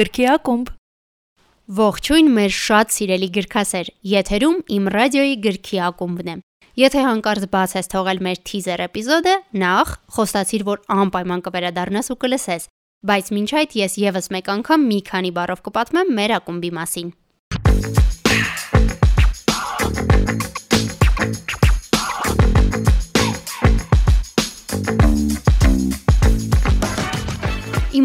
գրքի ակումբ։ Ողջույն մեր շատ սիրելի գրքասեր։ Եթերում Իմ ռադիոյի գրքի ակումբն է։ Եթե հանկարծ բաց ես թողել մեր թիզեր էպիզոդը, նախ խոստացիր, որ անպայման կվերադառնաս ու կլսես։ Բայց մինչ այդ ես եւս մեկ անգամ մի քանի բառով կպատմեմ մեր ակումբի մասին։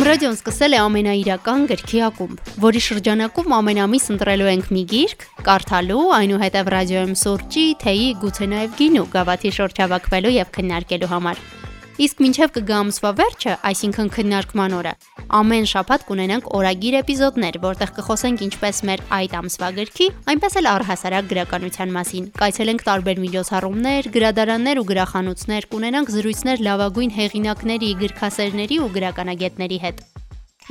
ռադիոն սկսել է ամենաիրական գրքի ակումբ, որի շրջանակում ամենամիս ընտրելու ենք մի գիրք, կարդալու, այնուհետև ռադիոյում սուրճի, թեյի, գուցե նաև գինու գավաթի շուրջ հավաքվելու եւ քննարկելու համար։ Իսկ մինչև կգա ամսվա վերջը, այսինքն քննարկման օրը, ամեն շաբաթ կունենանք օրագիր էպիզոդներ, որտեղ կխոսենք ինչպես մեր այդ ամսվա գրքի, այնպես էլ առհասարակ գրականության մասին։ Կայցելենք տարբեր միջոցառումներ, գրադարաններ ու գրախանութներ, կունենանք զրույցներ լավագույն հեղինակների, գրքասերների ու գրականագետների հետ։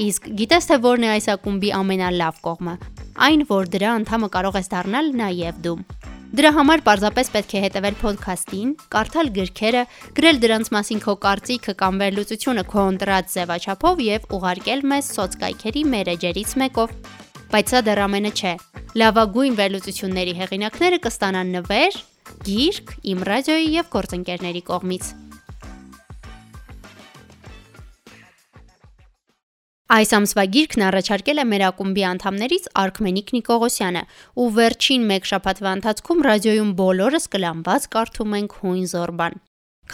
Իսկ գիտես թե որն է այս ակումբի ամենալավ կողմը։ Այն, որ դրա անդամը կարող ես դառնալ նաև դու։ Դրա համար պարզապես պետք է հետևել ոդքասթին, կարդալ գրքերը, գրել դրանց մասին քո կարծիքը կամ վերլուծությունը քո ընտրած ձևաչափով եւ ուղարկել մեզ սոցկայքերի մեր էջերից մեկով։ Բայց սա դեռ ամենը չէ։ Լավագույն վերլուծությունների հեղինակները կստանան նվեր, գիրք, իմ ռադիոյի եւ գործընկերների կողմից։ Այս ամսվա գիրքն առաջարկել է մեր ակումբի անդամներից Արքմենիկ Նիկողոսյանը, ու վերջին 1 շաբաթվա ընթացքում ռադիոյում բոլորս կլանված կարդում ենք Հույն Զորբան։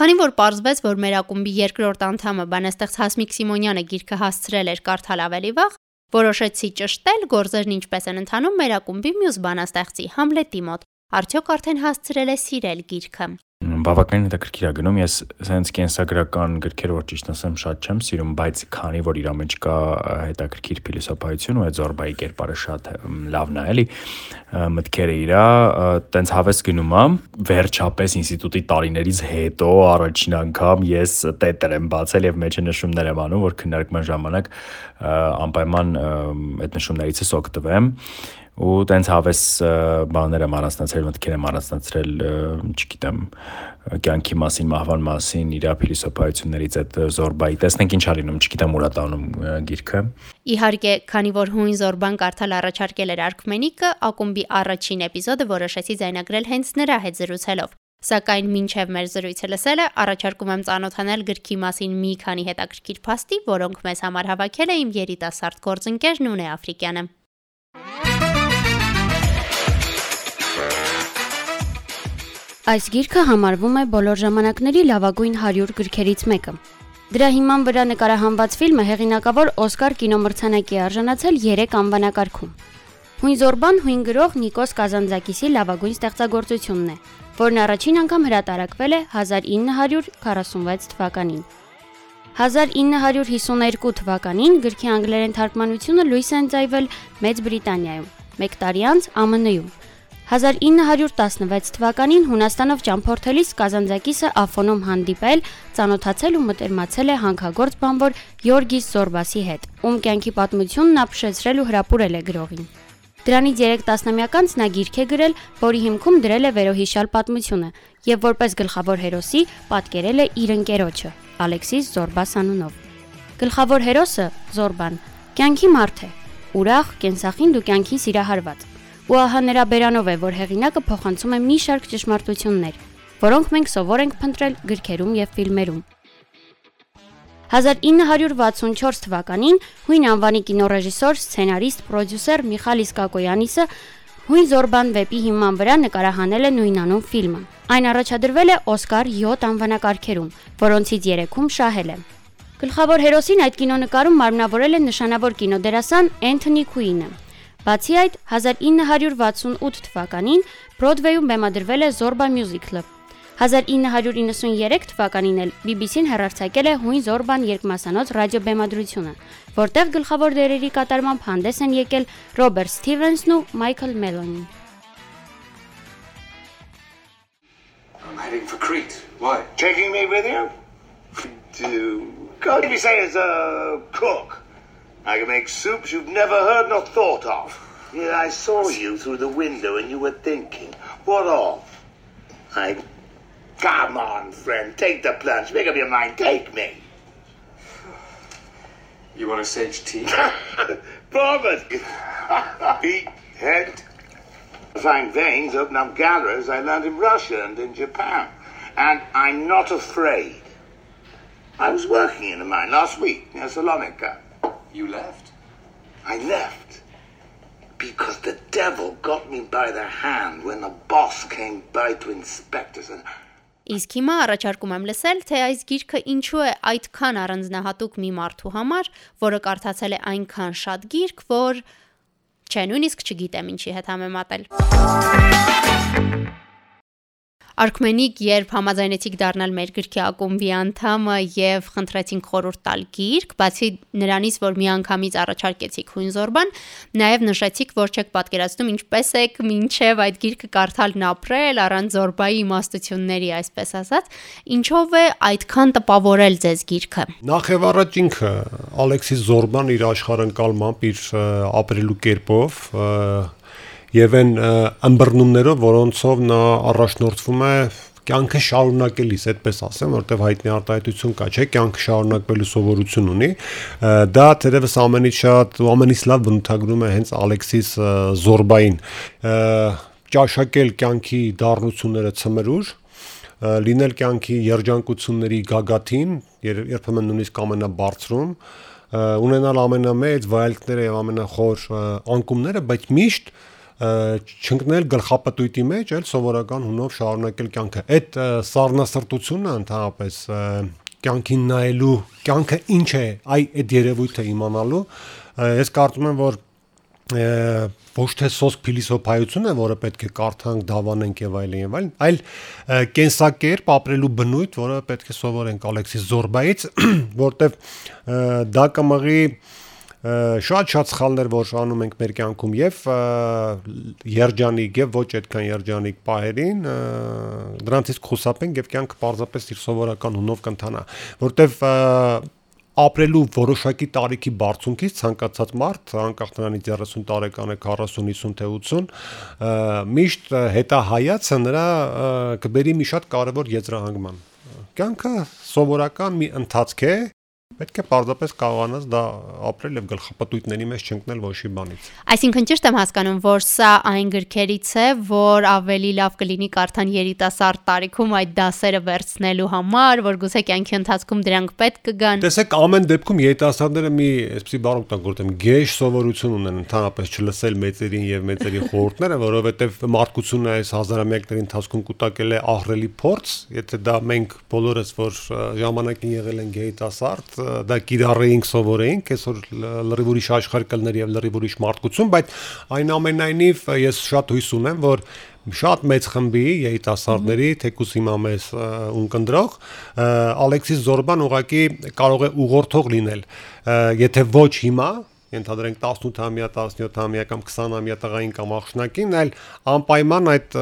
Քանի որ պարզվեց, որ մեր ակումբի երկրորդ անդամը բանաստեղծ Հասմիկ Սիմոնյանը գիրքը հասցրել էր կարդալ ավելի վաղ, որոշեցի ճշտել գործերն ինչպես են ընթանում մեր ակումբի մյուս բանաստեղծի Համլետի մոտ։ Արդյոք արդեն հասցրել է սիրել գիրքը բավականին հետաքրքիր է գնում։ Ես սենց կենսագրական գրքեր որ ճիշտ ասեմ շատ չեմ սիրում, բայց քանի որ իր մեջ կա հետաքրքիր փիլիսոփայություն ու այդ զորբայի կերպարը շատ լավն է, էլի մտքերը իրա տենց հավես գնում եմ վերջապես ինստիտուտի տարիներից հետո առաջին անգամ ես տետր եմ բացել եւ մեջը նշումներ եմ անում որ քննարկման ժամանակ անպայման այդ նշումներից օգտվեմ ու տենց հավես բաներ եմ առանձնացրել, մտքեր եմ առանձնացրել, չգիտեմ, կյանքի մասին, մահվան մասին, իր փիլիսոփայություններից այդ Զորբայի։ Տեսնենք ինչ արինում, չգիտեմ ուրա տանում գիրքը։ Իհարկե, քանի որ հույն Զորբան կարդալ առաջարկել էր Արքմենիկը, ակումբի առաջին էպիզոդը որոշեցի ձայնագրել հենց նրա հետ զրուցելով։ Սակայն մինչև մեր զրույցը լսելը առաջարկում եմ ծանոթանել գրքի մասին մի քանի հետաքրքիր փաստի, որոնք մեզ համար հավաքել է իմ երիտասարդ գործընկեր Նունե Աֆրիկյանը։ Այս գիրքը համարվում է բոլոր ժամանակների լավագույն 100 գրքերից մեկը։ Դրա հիման վրա նկարահանված ֆիլմը հեղինակավոր Օսկար կինոմրցանակի արժանացել 3 անվանակարգում։ Հույն Զորբան հույն գրող Նիկոս Կազանձակիսի լավագույն ստեղծագործությունն է, որն առաջին անգամ հրատարակվել է 1946 թվականին։ 1952 թվականին գրքի անգլերեն թարգմանությունը լույս է ընծայվել Մեծ Բրիտանիայում, մեկ տարի անց ԱՄՆ-ում 1916 թվականին Հունաստանով ճամփորդելիս Կազանձակիսը Աֆոնում հանդիպել, ծանոթացել ու մտերմացել է հանքագործ բանվոր Գյորգիս Զորբասի հետ, ում կյանքի պատմությունն ապշեցրել ու հրապուրել է գրողին։ Դրանից 3 տասնամյակ անց նա գիրք է գրել, որի հիմքում դրել է վերոհիշյալ պատմությունը եւ որպես գլխավոր հերոսի պատկերել է իր ընկերոջը Ալեքսիս Զորբաս անունով։ Գլխավոր հերոսը Զորբան կյանքի մարդ է, ուրախ, կենսախինդ ու կյանքի սիրահարված ու ահա նրա բերանով է, որ հեղինակը փոխանցում է մի շարք ճշմարտություններ, որոնք մենք սովոր ենք փնտրել գրքերում եւ ֆիլմերում։ 1964 թվականին հույն անվանի կինոռեժիսոր, սցենարիստ, պրոդյուսեր Միխալիս Կակոյանիսը հույն Զորբան վեպի հիման վրա նկարահանել է նույնանուն ֆիլմը։ Այն առաջադրվել է Օսկար 7 անվանակարգերում, որոնցից 3-ում շահել է։ Գլխավոր հերոսին այդ կինոնկարում մարմնավորել է նշանավոր կինոդերասան Էնթոնի Քուինը։ Բացի այդ, 1968 թվականին Բրոդվեյում բեմադրվել է Zorba Musical-ը։ 1993 թվականին էլ BBC-ն հեռարձակել է Հույն Զորբան երկմասանոց ռադիոբեմադրությունը, որտեղ գլխավոր դերերի կատարմամբ հանդես են եկել Ռոբերտ Սթիվենսն ու Մայքլ Մելոնին։ I'm heading for Crete. Why? Taking me with you? To go to be say as a cook. I can make soups you've never heard nor thought of. Yeah, I saw you through the window and you were thinking. What of? I. Come on, friend, take the plunge. Make up your mind. Take me. You want a sage tea? poverty. Beat, head, find veins, open up galleries I learned in Russia and in Japan. And I'm not afraid. I was working in a mine last week near Salonika. You left? I left because the devil got me by the hand when the boss came by to inspect us and Իսկ հիմա առաջարկում եմ լսել, թե այս գիրքը ինչու է այդքան առանձնահատուկ մի մարդու համար, որը կարդացել է այնքան շատ գիրք, որ չէ, նույնիսկ չգիտեմ ինչի հետ համեմատել։ Արքմենիկ, երբ համաձայնեցիք դառնալ մեր գրքի ակումբի անդամը եւ խնդրեցինք խորհուրդ տալ գիրք, բացի նրանից, որ միանգամից առաջարկեցիք հույն զորբան, նաեւ նշեցիք, որ չեք պատկերացնում ինչպես եք մինչեւ այդ գիրքը կարդալն ապրել առանց զորբայի իմաստությունների, այսպես ասած, ինչով է այդքան տպավորել ձեզ գիրքը։ Նախ եւ առաջ ինքը Ալեքսիս Զորբան իր աշխարհընկալմամբ, իր ապրելու կերպով եւ այն ըմբռնումներով, որոնցով նա առաջնորդվում է կյանքը շարունակելիս, այդպես ասեմ, որտեվ հայտնի արտահայտություն կա, չէ, կյանքը շարունակվելու սովորություն ունի։ Դա թերևս ամենից շատ ու ամենից լավ բնութագրում է հենց Ալեքսիս Զորբային ճաշակել կյանքի դառնությունները ծմրուր, լինել կյանքի երջանկությունների գագաթին, երբեմն նույնիսկ ամենաբարձրում, ունենալ ամենամեծ վայելքները եւ ամենախոր անկումները, բայց միշտ չընկնել գլխապտույտի մեջ, այլ սովորական հունով շարունակել կյանքը։ Այդ սառնասրտությունը ընդհանրապես կյանքին նայելու, կյանքը ինչ է, այ այդ երևույթը իմանալու, ես կարծում եմ, որ ոչ թե սոսկ փիլիսոփայություն է, որը պետք է կարդանք, դավանենք եւ այլն եւ այլն, այլ կենսակերպ ապրելու բնույթ, որը պետք է սովորենք Ալեքսիս Զորբայից, որտեվ դա կմղի շատ-շատ սխալներ, որ անում ենք մեր կյանքում եւ երջանիկ եւ ոչ այդքան երջանիկ պահերին, դրանցից խուսափենք եւ կյանքը պարզապես իր սովորական հունով կընթանա, որտեվ ապրելու որոշակի տարիքի բարձունքից ցանկացած մարդ, անկախ նրանից 30 տարեկան է, 40, 50 թե 80, միշտ հետահայացը նրա կբերի մի շատ կարևոր եզրահանգման։ Կյանքը սովորական մի ընթացք է, Պետք է պարզապես կարողանաս դա ապրել եւ գլխապտույտների մեջ չընկնել ոչի բանից։ Այսինքն ճիշտ եմ հասկանում, որ սա այն գրքերից է, որ ավելի լավ կլինի կարդան երիտասարդ տարիքում այդ դասերը վերցնելու համար, որ գուցե կյանքի ընթացքում դրանք պետք կգան։ Տեսեք, ամեն դեպքում երիտասարդները մի այսպեսի բառ օգտագործեմ, գեշ սովորություն ունեն ընդհանրապես չլսել մեծերին եւ մեծերի խորհուրդները, որովհետեւ մարդկությունը այս հազարամյակների ընթացքում կուտակել է ահրելի փորձ, եթե դա մենք բոլորս որ ժամանակին եղել ենք երիտասարդ դա կիրառեինք, սովորեինք, այսօր լրիվ ուրիշ աշխարհ կլներ եւ լրիվ ուրիշ մարդկություն, բայց այնուամենայնիվ ես շատ հույս ունեմ, որ շատ մեծ խմբի երիտասարդների, թեկուս հիմա մեզ ունկնդրող Ալեքսիս Զորբան ուղակի կարող է ուղղորդող լինել։ Եթե ոչ հիմա, ենթադրենք 18-ամյա, 17-ամյա կամ 20-ամյա տղային կամ աղջնակին, այլ անպայման այդ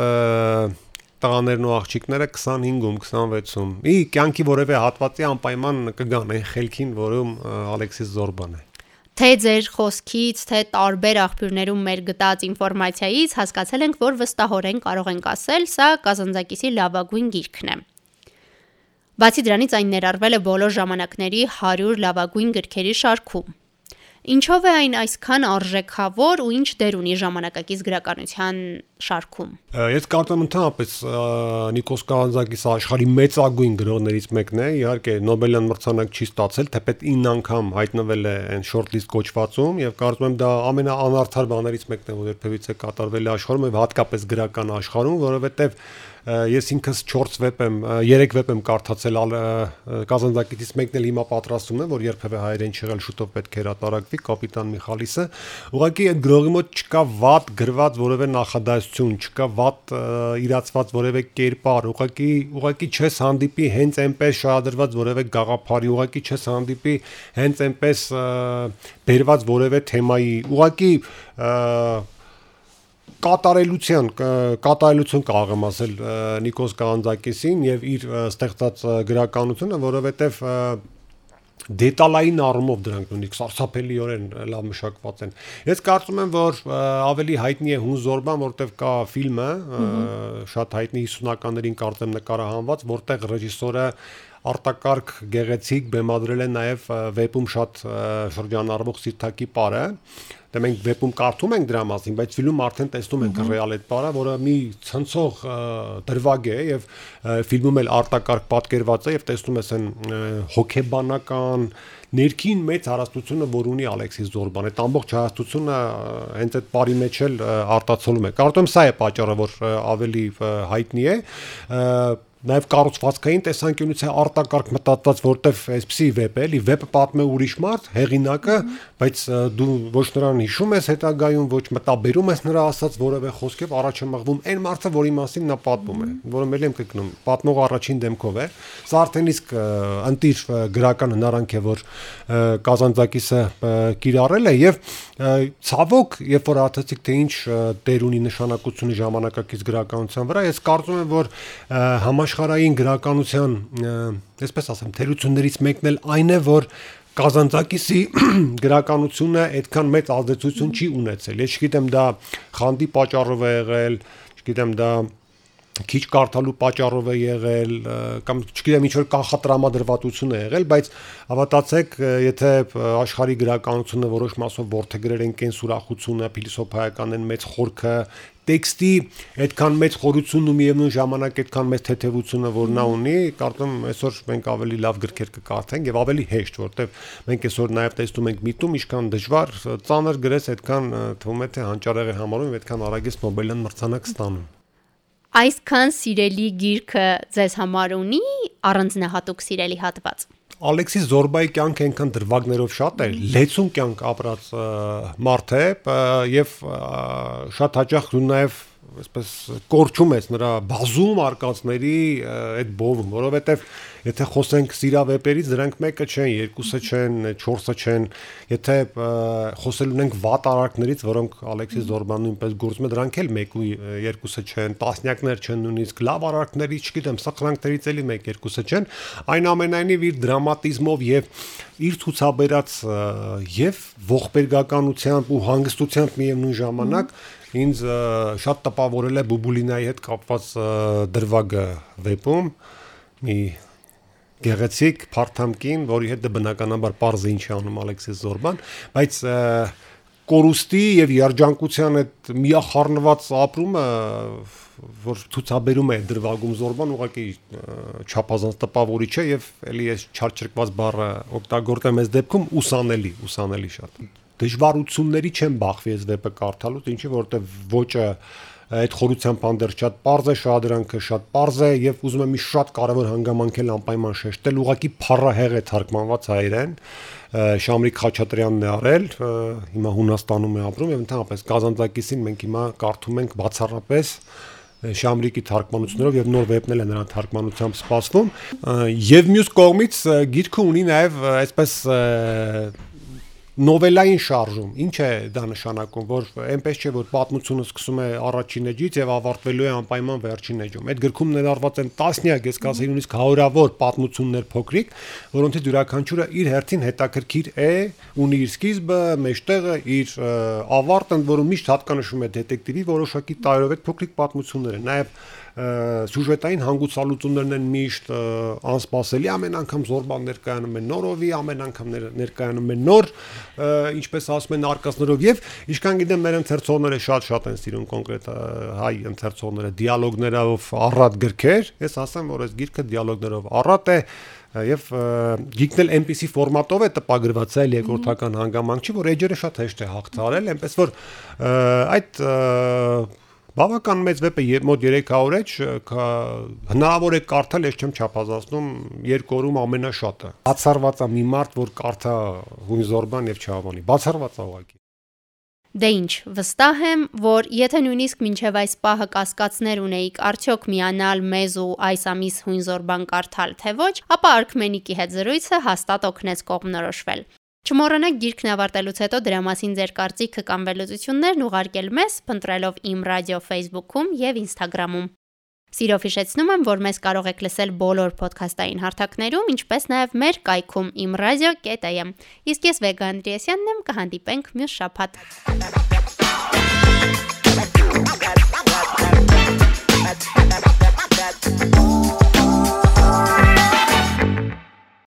տղաներն ու աղջիկները 25-ում, 26-ում։ Ի կյանքի որևէ հատվածի անպայման կգան այն խելքին, որում Ալեքսիս Զորբան է թե ձեր խոսքից, թե տարբեր աղբյուրներում մեր գտած ինֆորմացիայից հասկացել ենք, որ վստահորեն կարող ենք ասել, սա Կազանձակիսի լավագույն գիրքն է։ Բացի դրանից այն ներառվել է բոլոր ժամանակների 100 լավագույն գրքերի շարքում։ Ինչով է այն այսքան արժեքավոր ու ինչ դեր ունի ժամանակակից գրականության շարքում։ Ես կարծում եմ ընդհանրապես Նիկոս Կանզակիս աշխարհի մեծագույն գրողներից մեկն է, իհարկե Նոբելյան մրցանակ չի ստացել, թեպետ 9 անգամ հայտնվել է այն shortlist կոչվածում եւ կարծում եմ դա ամենաանարդար բաներից մեկն է, որ երբևիցե կատարվել է աշխարհում եւ հատկապես գրական աշխարհում, որովհետեւ ես ինքս 4 վեպ եմ 3 վեպ եմ կարդացել Կազանձակից մեկն էլ հիմա պատրաստում եմ որ երբևէ հայերեն չեղել շուտով պետք է հրատարակվի կապիտան Միխալիսը ուղղակի այդ գրողի մոտ չկա վատ գրված որևէ նախադասություն չկա վատ իրացված որևէ կերպար ուղղակի ուղղակի չես հանդիպի հենց այնպես շահադրված որևէ գաղափարի ուղղակի չես հանդիպի հենց այնպես բերված որևէ թեմայի ուղղակի կատարելության կատարելություն կարող եմ ասել Նիկոս Կանձակեսին եւ իր ստեղծած գրականությունը, որովհետեւ դետալային առումով դրանք նույնիսկ սարսափելիորեն լավ մշակված են։ Ես կարծում եմ, որ ավելի հայտնի է Հուն Զորբան, որտեղ կա ֆիլմը, շատ հայտնի 50-ականներին կարծեմ նկարահանված, որտեղ ռեժիսորը արտակարգ գեղեցիկ բեմադրել է նաև վեպում շատ շրջանառվող սիրտակի պարը դե մենք վեպում կարդում ենք դրա մասին, բայց ֆիլմում արդեն տեսնում ենք ռեալ այդ բառը, որը մի ցնցող դրվագ է եւ ֆիլմում էլ արտակարգ պատկերված է եւ տեսնում ես այն հոգեբանական ներքին մեծ հարստությունը, որ ունի Ալեքսիս Զորբան, այդ ամբողջ հարստությունը հենց այդ բարի մեջ էլ արտացոլում է։ Կարծում սա է պատճառը, որ ավելի հայտնի է նաև կառուցվածքային տեսանկյունից է արտակարգ մտածված, որտեվ այսպեսի վեպ է, էլի վեպը պատմում է ուրիշ մարդ, հեղինակը, բայց դու ոչ նրան հիշում ես հետագայում, ոչ մտաբերում ես նրա ասած որևէ խոսքով, առաջ է մղվում այն մարդը, որի մասին նա պատմում է, որը մել եմ կգնում, պատմող առաջին դեմքով է։ Սա արդեն իսկ ընտիր գրական հնարանք է, որ Կազանցակիսը կիրառել է եւ ցավոք, երբ որ արտացիկ թե ինչ տեր ունի նշանակությունը ժամանակակից գրականության վրա, ես կարծում եմ, որ համա համաշխարհային գրականության, այսպես ասեմ, թերություններից մեկն էլ այն է, որ Կազանցակիսի գրականությունը այդքան մեծ ազդեցություն չի ունեցել։ Ես չգիտեմ դա խանդի պատճառով է եղել, չգիտեմ դա քիչ կարդալու պատճառով է եղել կամ չգիտեմ ինչ որ կանխատրամադրվածություն է եղել, բայց հավատացեք, եթե աշխարհի գրականությունը որոշ մասով որթեգրեր են կենս ուրախությունը, փիլիսոփայական են մեծ խորքը, տեքստի այդքան մեծ խորությունն ու միևնույն ժամանակ այդքան մեծ թեթևությունը որ նա ունի, կարծում այսօր մենք ավելի լավ գրքեր կկարդենք եւ ավելի հեշտ, որովհետեւ մենք այսօր նաեւ տեսնում ենք միտում, ինչքան դժվար ծանր գրես, այդքան թվում է թե հանճարեղ է համարում եւ այդքան արագ է Նոբելյան մրցանակ ստանում։ Այսքան սիրելի գիրքը ձեզ համար ունի առանձնահատուկ սիրելի հատված։ Ալեքսիս Զորբայի կյանքը այնքան դրվագներով շատ է, լեցուն կյանք ապրած մարդ է եւ շատ հաճախ դու նաեւ այսպես կորչում ես նրա բազում արկածների այդ բովում, որովհետեւ եթե խոսենք սիրավեպերից, դրանք մեկը չեն, երկուսը չեն, չորսը չեն, եթե խոսել ունենք վատ արարքներից, որոնք Ալեքսիս Զորբան նույնպես գործում է, դրանք էլ մեկ ու երկուսը չեն, տասնյակներ չեն նույնիսկ լավ արարքներից, չգիտեմ, սխրանքներից էլի մեկ երկուսը չեն, այնուամենայնիվ իր դրամատիզմով եւ իր ցուցաբերած եւ ողբերգականությամբ ու հանգստությամբ միևնույն ժամանակ ինձ շատ տպավորել է Բուբուլինայի հետ կապված դրվագը վեպում մի գեղեցիկ Փարթամկին, որի հետ դե բնականաբար པարզը ինչ է անում Ալեքսիս Զորբան, բայց կորուստի եւ երջանկության այդ միախառնված ապրումը որ ցուցաբերում է դրվագում Զորբան ուղղակի չափազանց տպավորիչ է եւ ելի այս չարչրկված բառը օգտագործեմ այս դեպքում ուսանելի, ուսանելի շատ դժվարությունների չեմ բախվի այս վեպը կարդալուց, ինչի որտեվ ոճը այդ խորությամբ անդեր շատ པարզ է, շահադրանքը շատ པարզ է եւ ուզում եմ մի շատ կարեւոր հանգամանք էլ անպայման շեշտել, ուղղակի փառահեղ է թարգմանված հայերեն Շամրիկ Խաչատրյանն է արել, հիմա Հունաստանում է ապրում եւ ընդհանրապես Գազանձակիսին մենք հիմա կարդում ենք բացառապես Շամրիկի թարգմանություններով եւ նոր վեպնել է նրան թարգմանությամբ սպասվում եւ մյուս կողմից գիրքը ունի նաեւ այսպես նովելային շարժում։ Ինչ է դա նշանակում, որ այնպես չէ, որ պատմությունը սկսում է առաջին էջից եւ ավարտվելու է անպայման վերջին էջում։ Այդ գրքում ներառված են տասնյակ, ես կասեի նույնիսկ հարյուրավոր պատմություններ փոքրիկ, որոնցից յուրաքանչյուրը իր հերթին հետաքրքիր է, ունի իր սկիզբը, մեջտեղը, իր ավարտը, որը միշտ հատկանշում է դետեկտիվի որոշակի տարերով այդ փոքրիկ պատմությունները։ Նաեւ սյուժետային հանգուցալուծումներն են միշտ անսպասելի ամեն անգամ զորբան ներկայանում են նորովի ամեն անգամ ներկայանում են նոր ինչպես ասում են արկածներով եւ ինչքան գիտեմ մեր ընթերցողները շատ-շատ են սիրում կոնկրետ հայ ընթերցողները դիալոգներով առատ գրքեր ես ասեմ որ այս գիրքը դիալոգներով առատ է եւ գիկն էլ այնպիսի ֆորմատով է տպագրված այլ երկրորդական հանգամանք չի որ էջերը շատ հեշտ է հաղթարել այնպես որ այդ Բավական մեծ վեպ է, մոտ 300 էջ, հնարավոր է կարդալ, ես չեմ չափազանցնում, երկու օրում ամենաշատը։ Բացառված է մի մարդ, որ կարդա հունզորբան եւ չհավանի։ Բացառված է ուղղակի։ Դե ինչ, վստահ եմ, որ եթե նույնիսկ մինչև այս պահը կասկածներ ունեիք, արդյոք միանալ մեզ ու այս ամիս հույնզորբան կարդալ թե ոչ, ապա Արքմենիկի հետ զրույցը հաստատ օգնեց կողմնորոշվել։ Չմոռանաք գիրքն ավարտելուց հետո դրա մասին ձեր կարծիքը կամ վերլուծություններն ուղարկել մեզ, փնտրելով Իմ ռադիո Facebook-ում եւ Instagram-ում։ Սիրով հիշեցնում եմ, որ մեզ կարող եք լսել բոլոր ոդքասթային հարթակներում, ինչպես նաև մեր կայքում imradio.am։ Իսկ ես Վեգա Անդրեասյանն եմ, կհանդիպենք մյուս շաբաթ։ That's